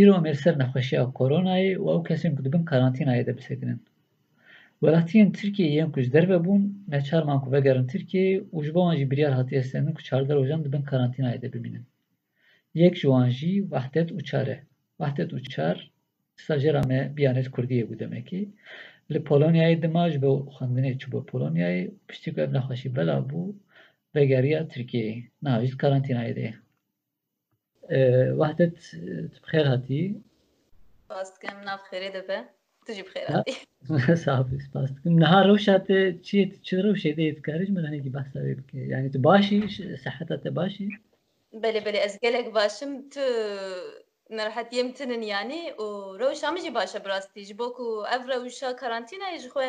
Îro em ê li ser nexweşiya koronayê û ew kesên ku dibin karantînayê de bisekinin. Welatiyên Tirkiyeyê yên ku ji derve bûn neçar man ku vegerin Tirkiyeyê û ji bo wan jî biryar hatiye sendin ku çardeh rojan di bin karantînayê de bimînin. Yek ji wan jî Wahdet Uçar e. Wahdet Uçar stajyera me Biyanet Kurdiyê bû demekê. Li Polonyayê dima ji bo xwendinê çûbû Polonyayê û piştî ku ev nexweşî belav bû vegeriya Tirkiyeyê. Niha jî di karantînayê de ye. Wahdet tu bi xêr hatî. Spas dikim nav xêrê de be. Tu jî bi xêr hatî. Sağ ol, spas dikim. Niha rewşa te çi yê çi rewşê de yê dikarî ji min re hinekî behsa wê bikî. Yanî tu baş î seheta te baş î? Belê belê ez gelek baş im. Tu nerehetiyê min tinin yanî û rewşa min jî baş e bi rastî. Ji bo ku ev rewşa karantînayê ji xwe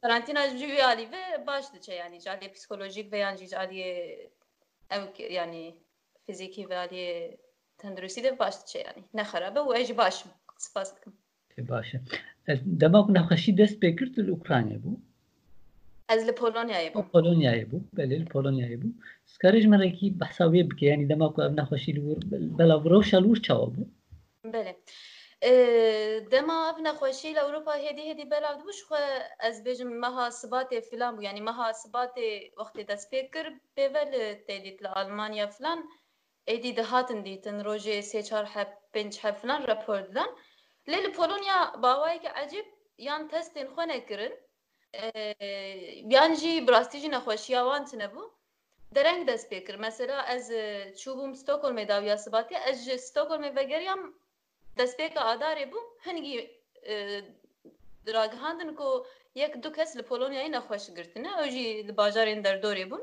Karantîna ji wî alî ve baş diçe yanî ji aliyê psîkolojîk ve yan jî ji aliyê ew yanî fîzîkî ve aliyê tenduristî de baş diçe yanî ne xerab e û ez jî baş im. Spas dikim. Te baş e. Dema ku nexweşî dest pê kir tu li Ukraynayê bû? Ez li Polonyayê bûm. Polonyayê bû, belê li Polonyayê bû. Tu dikarî ji min rekî behsa wê bikî yanî dema ku ev nexweşî li wir bela rewşa li wir çawa bû? Belê. Dema ev nexweşî li Ewropa hêdî hêdî belav dibû ji xwe ez bêjim meha sibatê filan bû yanî meha sibatê wextê dest pê kir pêve li tê dît li Almanya filan êdî dihatin dîtin rojê sê çar heb pênc heb filan repor didan. Lê li Polonya bi awayekî ecêb yan testên xwe nekirin yan jî bi rastî jî nexweşiya wan tunebû dereng dest pê kir. Mesela ez çûbûm Stockholmê dawiya sibatê ez ji Stockholmê vegeriyam destpêka adarê bû hingî ragihandin ku yek du kes li Polonyayê nexweş girtine ew jî li bajarên derdorê bûn.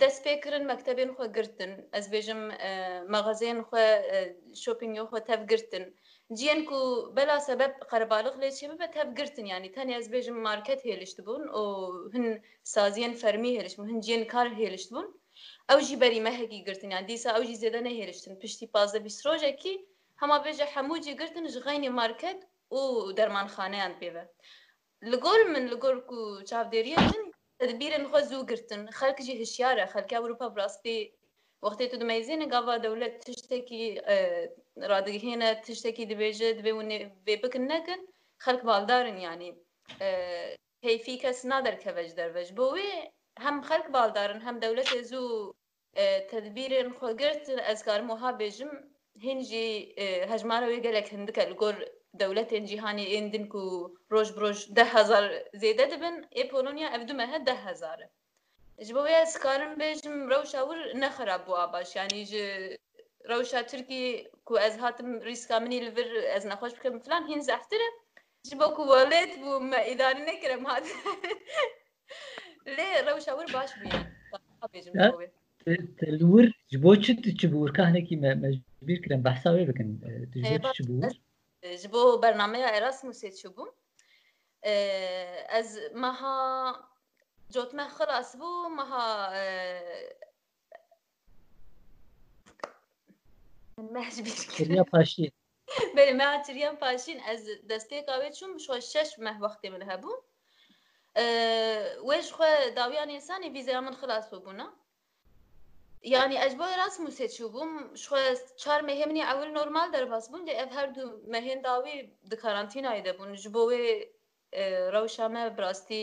Dest pê kirin mektebên xwe girtin, ez bêjim mexazeyên xwe, shoppingo xwe tev girtin. Ciyên ku bela sebeb qerebalix lê çê bibe tev girtin yanî tenê ez bêjim market hêliştibûn û hin saziyên fermî hêliştibûn, hin ciyên kar hêliştibûn. Ew jî berî mehekî girtin yan dîsa ew jî zêde nehêliştin. Piştî pazdeh bîst rojekî hema bêje hemû cî girtin ji xeynî market û dermanxaneyan pê ve. Li gor min, li gor ku çavdêriyên min tedbîrên xwe zû girtin, xelk jî hişyar e, xelkê Ewropa bi rastî wextê tu dimeyzîne gava dewlet tiştekî radigihîne, tiştekî dibêje divê wan vê bikin nekin, xelk baldar in yanî keyfî kes naderkeve ji derve. Ji bo wê hem xelk baldar in hem dewletê zû Tedbîrên xwe girt, ez karim wiha bêjim, hîn jî hejmara wê gelek hindik e li gor dewletên cîhanê ên din ku roj bi roj deh hezar zêde dibin, ê Polonya ev du mehe deh hezar e. Ji bo wê ez karim bêjim rewşa wir ne xerab bû a baş, yanî ji rewşa Tirkî ku ez hatim rîska min î li vir ez nexweş bikim filan hîn zehftir e. Ji bo ku welêt bûm me îdare nekirim hatim Lê rewşa wir baş bûye. Abêjim ji bo wê. Til wir ji bo çi tu çi bû wir kahnekî me me ji bîr kirin behsa wê bikin. Tu ji bo çi çi bû wir? Ji bo bernameya Erasmusê çûbûm. Ez meha cotmeh xilas bû, meha Çiryan Paşîn. Belê me hat Çiryan Paşîn ez destpêka wê çûm ji xwe şeş meh wextê min hebû. Wê ji xwe dawiya Nîsanê vîzeya min xilas bibûna. Yani ez bo Erasmusê çûbûm ji xwe çar mehê min ewil normal derbas bûn lê ev her du mehên dawî di karantînayê de bûn ji bo wê Rewşa me bi rastî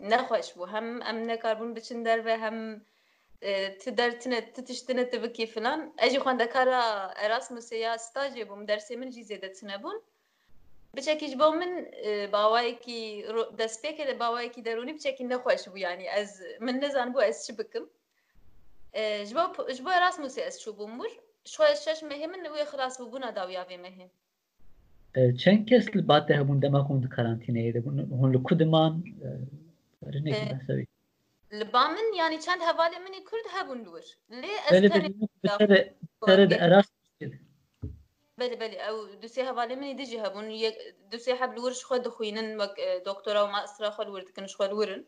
nexweş bû. Hem em nekaribûn biçin derve hem ti der tune, ti tişt tune tu bikî filan. Ez jî xwendekara Erasmusê ya stajê bûm, dersê min jî zêde tune bûn. Biçekî ji bo min bi awayekî destpêkê de bi awayekî derûnî biçekî nexweş bû yanî ez min nizanibû ez çi bikim. Ji bo ji bo Erasmusê ez çûbûm wir. Ji xwe şeş mehê min wê xilas bûbûna dawî ya vê mehê. Çend kes li bate hebûn dema hûn di karantîneyê de bûn? Hûn li ku diman? Rinekî behsa wî. Li ba min yanî çend hevalên min ê Kurd hebûn li wir. Lê ez Belê belê tenê bi te re bi te re de erast kir. Belê belê ew du sê hevalên min ê din jî hebûn. Yek du sê heb li wir ji xwe dixwînin wek doktora û mastera xwe li wir dikin ji xwe li wir in.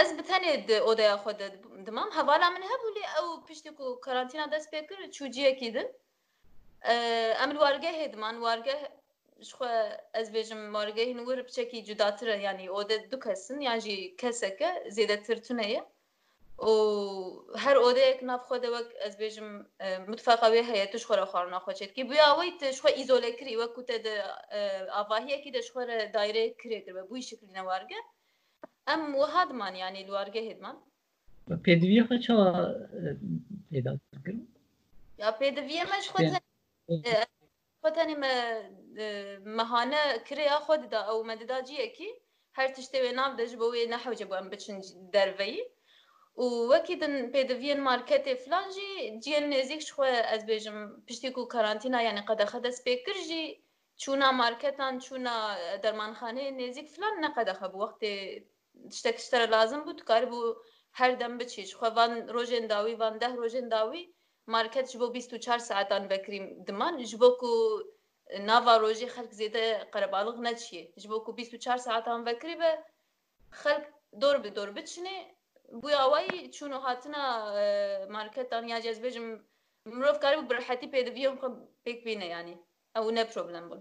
Ez bi tenê di odeya xwe de dimam. Hevala min hebû lê ew piştî ku karantîna dest pê kir çû ciyekî din. Em li wargehê diman. Wargeh ji xwe ez bêjim wargehên wir piçekî cudatir e yanî ode du kes in yan jî kesek e zêdetir tune ye û her odeyek nav xwe de wek ez bêjim mutfeqa wê heye tu ji xwe re xwarina xwe çê dikî. Bûya awayî tu ji xwe îzole kirî wek ku te di avahiyekî de ji xwe re dayireyek kirê kiribe bûyî şiklîne wargeh. Em wiha diman yanî li wargehê diman. Pêdiviyê xwe çawa peyda dikirin? Ya pêdiviyê me ji xwe tenê xwe tenê me mehane kireya xwe dida ew me dida ciyekî her tiştê wê nav de ji bo wê nehewce bû em biçin derveyî û wekî din pêdiviyên marketê filan jî ciyên nêzîk ji xwe ez bêjim piştî ku karantîna yanî qedexe dest pê kir jî Çûna marketan, çûna dermanxaneyên nêzîk filan ne qedexe bû. Wextê tiştek ji te re lazim bû, tu karibû her dem biçî. Ji xwe van rojên dawî, van deh rojên dawî market ji bo bîst û çar saetan vekirî diman ji bo ku nava rojê xelk zêde qerebalix neçiyê. Ji bo ku bîst û çar saetan vekirî be, xelk dor bi dor biçinê. Bûya wayî çûn û hatina marketan ya cezbêjim mirov karibû bi rehetî pêdiviyên xwe pêk bîne yanî. Ew ne problem bûn.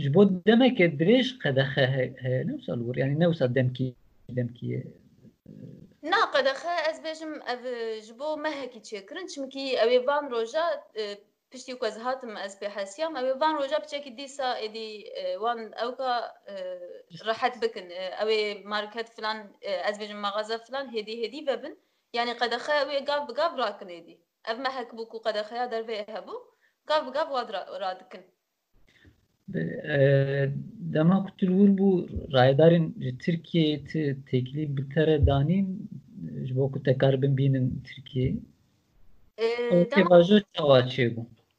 Ji bo demeke dirêj qedexe heye ne wisa li wir yanî ne wisa demkî demkî ye. Na qedexe ez bêjim ev ji bo mehekî çêkirin çimkî ew ê van roja piştî ku ez hatim ez pê hesiyam ew ê van roja piçekî dîsa êdî wan ewka rehet bikin ew ê market filan ez bêjim maxaze filan hêdî hêdî vebin yanî qedexe ew ê gav bi gav rakin êdî. Ev mehek bû ku qedexeya dervê hebû, gav bi gav wad radikin. Dema ku Tilwir bû rayedarên ji Tirkiyeyê ti têkilî bi te re danîn ji bo ku te karibin bînin Tirkiyeyê. Ew pêvajo çawa çêbû?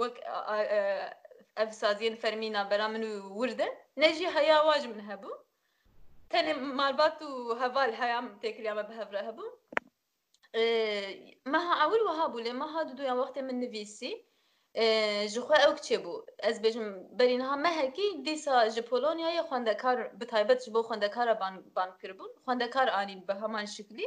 Wek ev saziyên fermî navbera min û Wurd e, ne jî heya wan ji min hebû. Tenê malbat û heval heya têkiliya me bi hev re hebû. Meha ewil wiha bû lê meha duduyan wextê min nivîsî ji xwe ew kiçê bû. Ez bêjim berî niha mehekî dîsa ji Polonyayê xwendekar bi taybet ji bo xwendekara bang kiribûn, xwendekar anîn bi heman şiklî.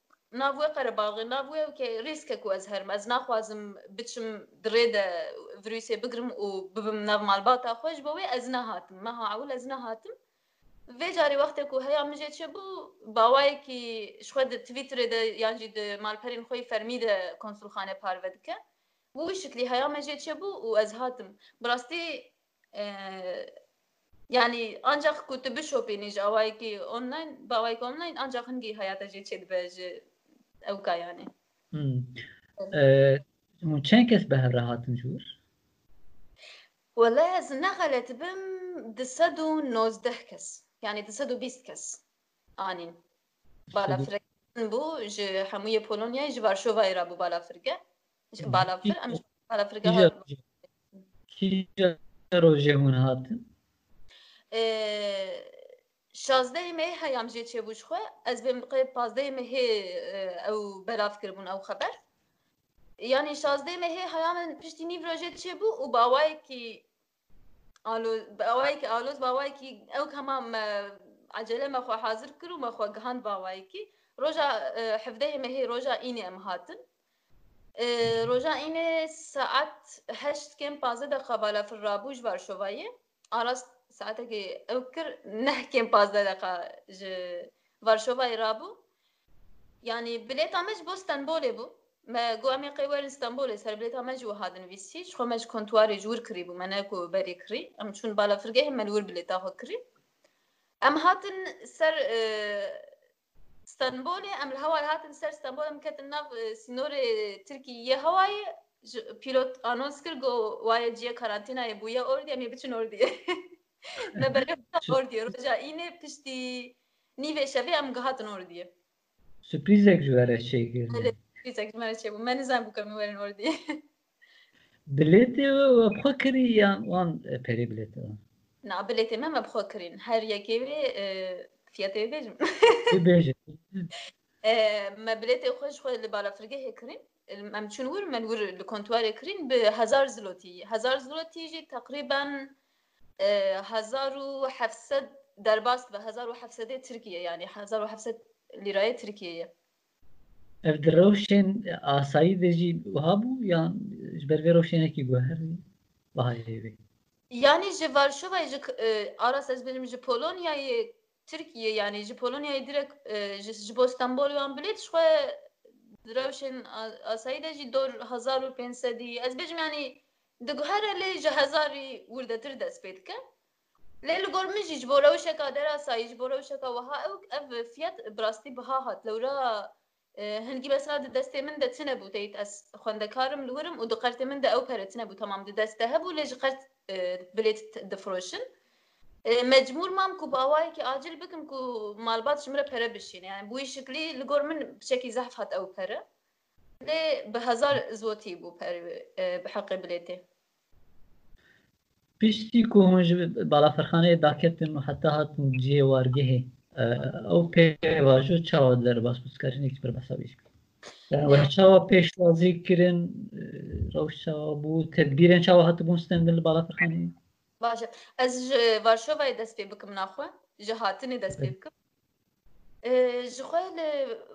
Nav wê Qerebaxê, nav wê ew ke rêzke ku ez herim. Ez naxwazim biçim di rê de virûsê bigirim û bibim nav malbata xwe. Ji bo wê ez nehatim. Meha ewil ez nehatim. Vê carê wextê ku heya min jê çêbû, bawayekî ji xwe di Twitterê de yan jî di malperên xwe yê fermî de konsulxane parve dike. Bi wî şiklî heya me jê çêbû û ez hatim. Bi rastî yanî ancax ku tu bişopînî ji awayekî online bi awayekî online ancax hin gî heyata jê çêdibe ji ewka yanî. Hûn çend kes bi hev re hatin ji wir? Wele ez nexeletibim di sed û nozdeh kes yanî di sed û bîst kes anîn balafirek bû ji hemû yê Polonyayê ji Varşovayê re bû balafirke Balafir em balafirgeha kîja rojê hûn hatin? Şazdehê me heyam jê çêbû ji xwe ez bêm qe pazdehê me hê ew belav kiribûn ew xeber. Yanî şazdehê me hê heya min piştî nîv rojê çêbû û bawayekî Awayekî aloz bawayekî ew hema me ecele me xwe hazir kir û me xwe gihand bawayekî. Roja hevdehê mehê roja înê em hatin. Roja înê saet heşt kêm pazdeh deqiqa balafir rabû ji Varşovayê. Arast saetekê ew kir neh kêm pazdeh deqiqa ji Varşovayê rabû. Yanî bilêta me ji bo Stenbolê bû. Me got em ê qey werin Stenbolê, serbilêta me jî wiha dinivîsî. Ji xwe me ji kontuarê ji wir kirîbû, me ne ku berê kirî. Em çûn balafirgehê, me li wir bilêta xwe kirî. Em hatin ser Stenbolê, em li Hewayê hatin ser Stenbolê, em ketin nav sînorê Tirkî yê Hewayê, ji pîlot anons kir got waye ciyê karantînayê bû ya Ordî, em ê biçin Ordîyê. Me berê xwe da Ordîyê, roja Înê piştî Nîvê şevê em gihatin Ordiyê. Suprizek ji we re çêkirine. Belê, suprizek ji me re çêbû. Me nizanibû ke min werin Ordiyê. Bilêtê we we bi xwe kirî yan wan perê bilêtê dan? Na, bilêtê me me bi xwe kirîn. Her yekê wê fiyetê bibêjin. Bibêje. Me bilêtê xwe ji xwe li balafirgehê kirîn. Em çûn wir, min wir li kontuarê kirîn bi hezar zlotî. Hezar zlotî jî teqrîben hezar û heft sed derbas dibe, hezar û heft sedê tirkî ye yanî hezar û heft sed lîrayê tirkî ye. Ev di rewşên asayî de jî wiha bû yan ji ber vê rewşênekî guherî bihayê wê? Yanî ji Varşovayê ji Aras ez bêjim ji Polonyayê Tirkiyê yanî ji Polonyayê direk ji bo Stenbolê wan bilê dişuxe di rewşên asayî de jî dor hezar û pênc sedî ez bêjim yanî diguhere lê ji hezarî wirdetir dest pê dike. Lê li gor min jî ji bo rewşeka derasayî ji bo rewşeka wiha ew ev fiyat bi rastî biha hat lewra Hingî mesela di destê min de tune bû teyit ez xwendekar im li wir im û di qertê min de ew pere tune bû temam di dest de hebû lê ji qert bilêt difiroşin. Mecmûr mam ku bi awayekî acil bikim ku malbat ji min re pere bişîne yanî bi wî şiklî li gor min bi çekî zehf hat ew pere lê bi hezar zlotî bû pere bi heqê bilêtê. Piştî ku hûn ji balafirxaneyê daketin û heta hatin cihê wargehê, ew pêvajo çawa di derbas bû skarînekî pir besavêj bû. Yani were çawa pêşwazî kirin, rewş çawa bû, tedbîrên çawa hatibûn stendin li balafirxaneyê? Baş e. Ez ji Varşovayê dest pê bikim naxwe, ji hatinê dest pê bikim. Ji xwe li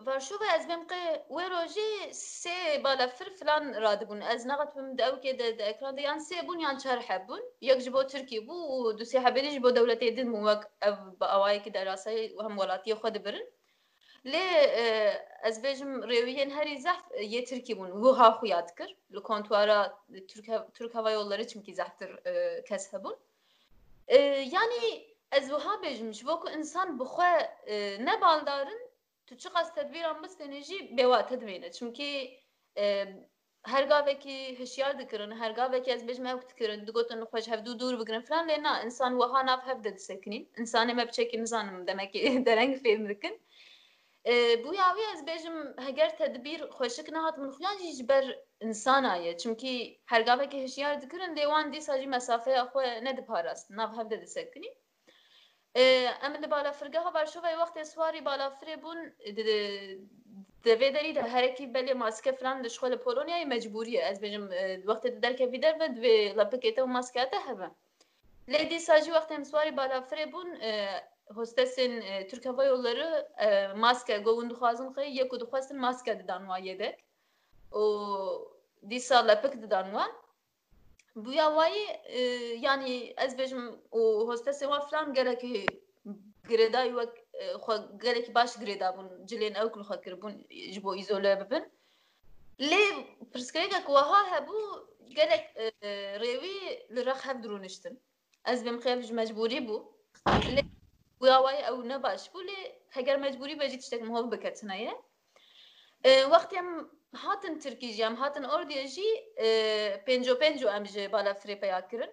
Varşova ez bêm qe wê rojê sê balafir filan radibûn. Ez nexetibim di ewkê de di ekran de yan sê bûn yan çar heb bûn. Yek ji bo Tirkî bû û du sê hebê dî ji bo dewletê din bûn wek ev bi awayekî derasa ye û hemwelatiyê xwe dibirin. Lê ez bêjim rêwiyên herî zehf yê Tirkî bûn. Wiha xuya dikir li kontwara Turk Hava Yolları çimkî zehftir kes hebûn. Yanî ez wiha bêjim, ji bo ku însan bi xwe ne baldar in, tu çiqas tedbîran bistênî jî bêwate dimîne. Çimkî her gavekî hişyar dikirin, her gavekî ez bêjim ewk dikirin, digotin xwe ji hev dû dûr bigirin filan lê na însan wiha nav hev de disekinîn. Însanê me bi çekî nizanim demekî dereng fêhm dikin. Bûya wî ez bêjim heger tedbîr xweşik nehat min xuyan jî ji ber insana ye çimkî her gavekê hişyar dikirin lê wan dîsa jî mesafeya xwe nediparastin nav hev de disekinîn. Em li balafirgeha Varşovayê wextê swarî balafirê bûn di vê derî de herekî belê maske filan li xwe li Polonyayê mecbûrî ye ez bêjim wextê tu derkevî derve divê lepikê te û maskea te hebe. Lê dîsa jî wextê em swarê balafirê bûn hostesên Tirk Heva Yolları maske got hûn dixwazin xwe yê ku dixwestin maske didan wan yedek û dîsa lepik didan wan. Bûya wa yê yanî ez bêjim û hostesên wan filan gelekî girêdayî wek xwe gelekî baş girêdabûn cilên ew ku li xwe kiribûn ji bo îzole bibin. Lê pirsgirêkek weha hebû gelek rêwî li rex hev dirûniştin. Ez bêm xêr ji mecbûrî bû. Lê wî awayî ew ne baş bû lê heger mecbûrî be jî tiştek min hov bike tune ye. Wextê em hatin Tirkî jî em hatin Ordiyê jî pênc û pênc û em ji balafirê peya kirin.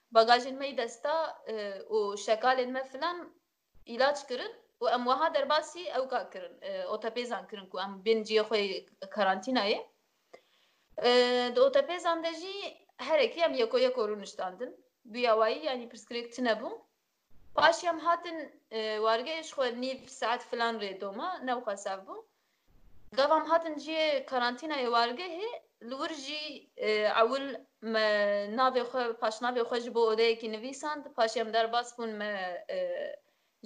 Bagajên me yî desta û şekalên me filan îlaç kirin û em weha derbasî ewka kirin, otepêzan kirin ku em bên ciyê xwe yê karantînayê. Di otepêzan de jî herekî em yeko yeko rûniştandin. Duyawayî yanî pirsgirêk tune bû. Paşê em hatin wargehê ji xwe nîv saet filan rê doma, ne wiha saf bû. Gava em hatin cihê karantînayê wargehê, li wir jî ewil me navê xwe, paşnavê xwe ji bo odeyekî nivîsand, paşê em derbas bûn me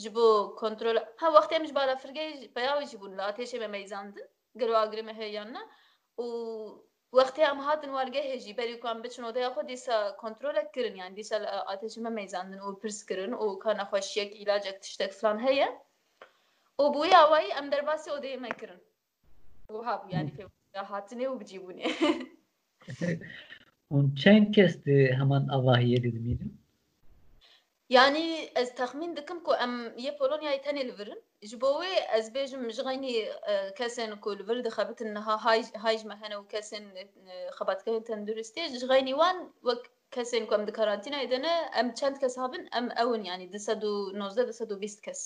ji bo kontrola, ha wextê em ji balafirgehê peya wê jî bûn li atêşê me meyzandin. Gelo agirê me heye yan na? Û wextê em hatin wargehê jî berî ku em biçin odeya xwe dîsa kontrolek kirin yanî dîsa li artêşê me meyzandin û pirs kirin û ka nexweşiyek, îlacek, tiştek filan heye? Û bi wê awayî em derbasî odeyê me kirin. Wiha bû yanî pê wextê hatinê û bicîbûnê. Hûn çend kes di heman avahiyê de dimînin? Yanî ez texmîn dikim ku em yê Polonyayê tenê li vir in. Ji bo wê ez bêjim ji xeynî kesên ku li vir dixebitin niha hay hay ji me hene û kesên xebatkerên tenduristiyê ji xeynî wan wek kesên ku em di karantînayê de ne em çend kes habin em ew in yanî du sed û nozdeh du sed û bîst kes.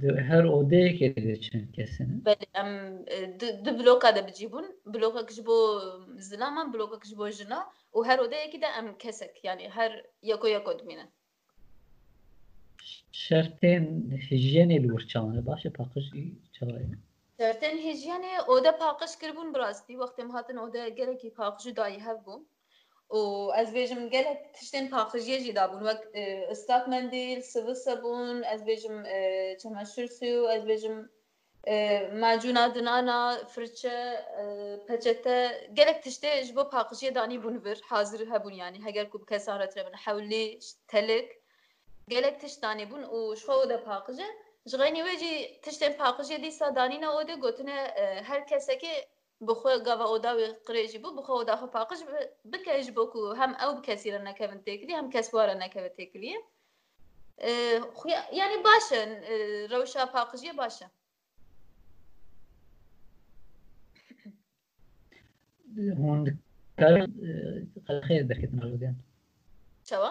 Di her odeyekê de çend kes in? Belê em e, du du bloka de bi cî bûn. Blokek ji bo zilaman, blokek ji bo jina û her odeyekî de em kesek yanî her yeko yeko dimîne. Şertên hijyenê li wir çawan e baş e paqij jî çawa ye? Şertên hijyenê ode paqij kiribûn bi rastî wextê em hatin ode gelekî paqij û dayî hev bû. û ez bêjim gelek tiştên paqijiyê jî dabûn wek islak mendîl, sivil sebûn, ez bêjim çemeşir sû, ez bêjim macûna dinana, firçe, peçete gelek tiştê ji bo paqijiyê danîbûn vir hazir hebûn yanî heger ku bi kesan re tune bin hewlî, telik gelek tişt danîbûn û ji xwe ode paqije ji xeynî wê jî tiştên paqijiyê dîsa danîne ode gotine her kesekê Bi xwe gava oda wê qirê jî bû, bi xwe oda xwe paqij bike ji bo ku hem ew bi kesî re nekevin têkilî hem kes ware nekeve têkiliyê. Xuya yanî baş e, rewşa paqijiyê baş e. Hûn dikarin qeleqeyê derketin arode? Çawa?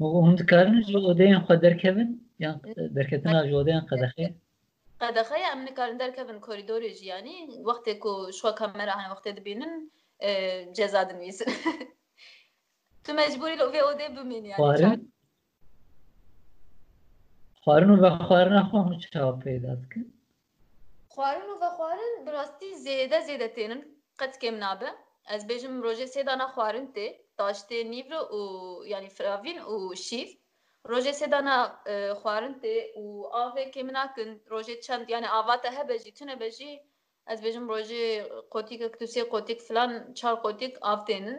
Hûn dikarin ji odeyên xwe derkevin yan derketina ji odeyan qedexê? Qedexeye em nikarin derkevin korîdorê jî yanî wextê ku ji xwe kamera hene wextê dibînin ceza dinivîsin. Tu mecbûrî li vê odê bimînî yani. Xwarin û vexwarina xwe hûn çawa peyda dikin? Xwarin û vexwarin bi rastî zêde zêde tên in, qet kêm nabe. Ez bêjim rojê sê dana xwarin tê, taştê nîvro û yanî firavîn û şîr. Rojê sê dana xwarin tê û avê kêm nakin. Rojê çend yanî avate hebe jî tune be jî ez bêjim rojê qotîkek tu sê qotîk filan çar qotîk av tên in.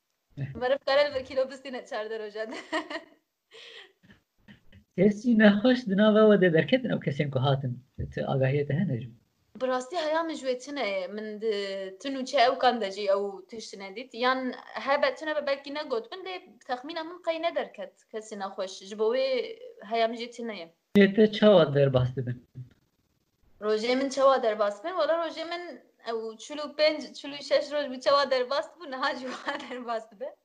Meriv kare li vir kîlo bistîne çardeh rojan de. Kesî nexweş di nava we de derketin ew kesên ku hatin ti agahiyê te hene jî? Bi rastî heya min ji wê tune ye. Min di ti nûçe ewkan de jî ew tişt nedît. Yan hebe tune be belkî ne gotbin lê texmîna min qey nederket kesî nexweş. Ji bo wê heya min jî tune ye. Lê te çawa derbas dibin? Rojê min çawa derbas bin? Wala rojê min ew çil û pênc, çil û şeş roj bû çawa derbas dibû niha jî wiha derbas dibe.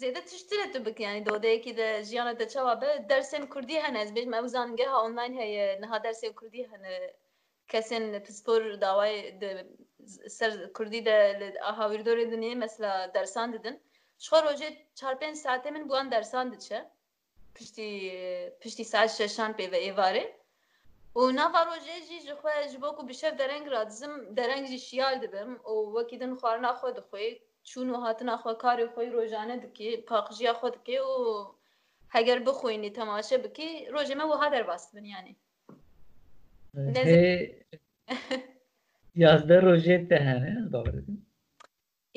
Zêde tişt tune tu bike yanî di odeyekî de jiyana te çawa be. Dersên Kurdî hene ez bêjim ew zanîngeha online heye niha dersên Kurdî hene kesên pispor dawayê di ser Kurdî de li aha wîrdorê dinê mesela dersan didin. Ji xwe rojê çar pênc saetê min bi wan dersan diçe. Piştî piştî saet şeşan pê ve êvarê û nava rojê jî ji xwe ji bo ku bi şev dereng radizim dereng jî şiyar dibim û wekî din xwarina xwe dixwê, çûn û hatina xwe karê xwe yî rojane dikê, paqijîya xwe dikê û heger bixwînî temaşe bikî rojê me wiha derbas dibin yanî. Hê yazdeh rojên te hene ez bawer dikim.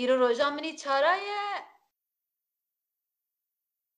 Îro roja min î çara ye.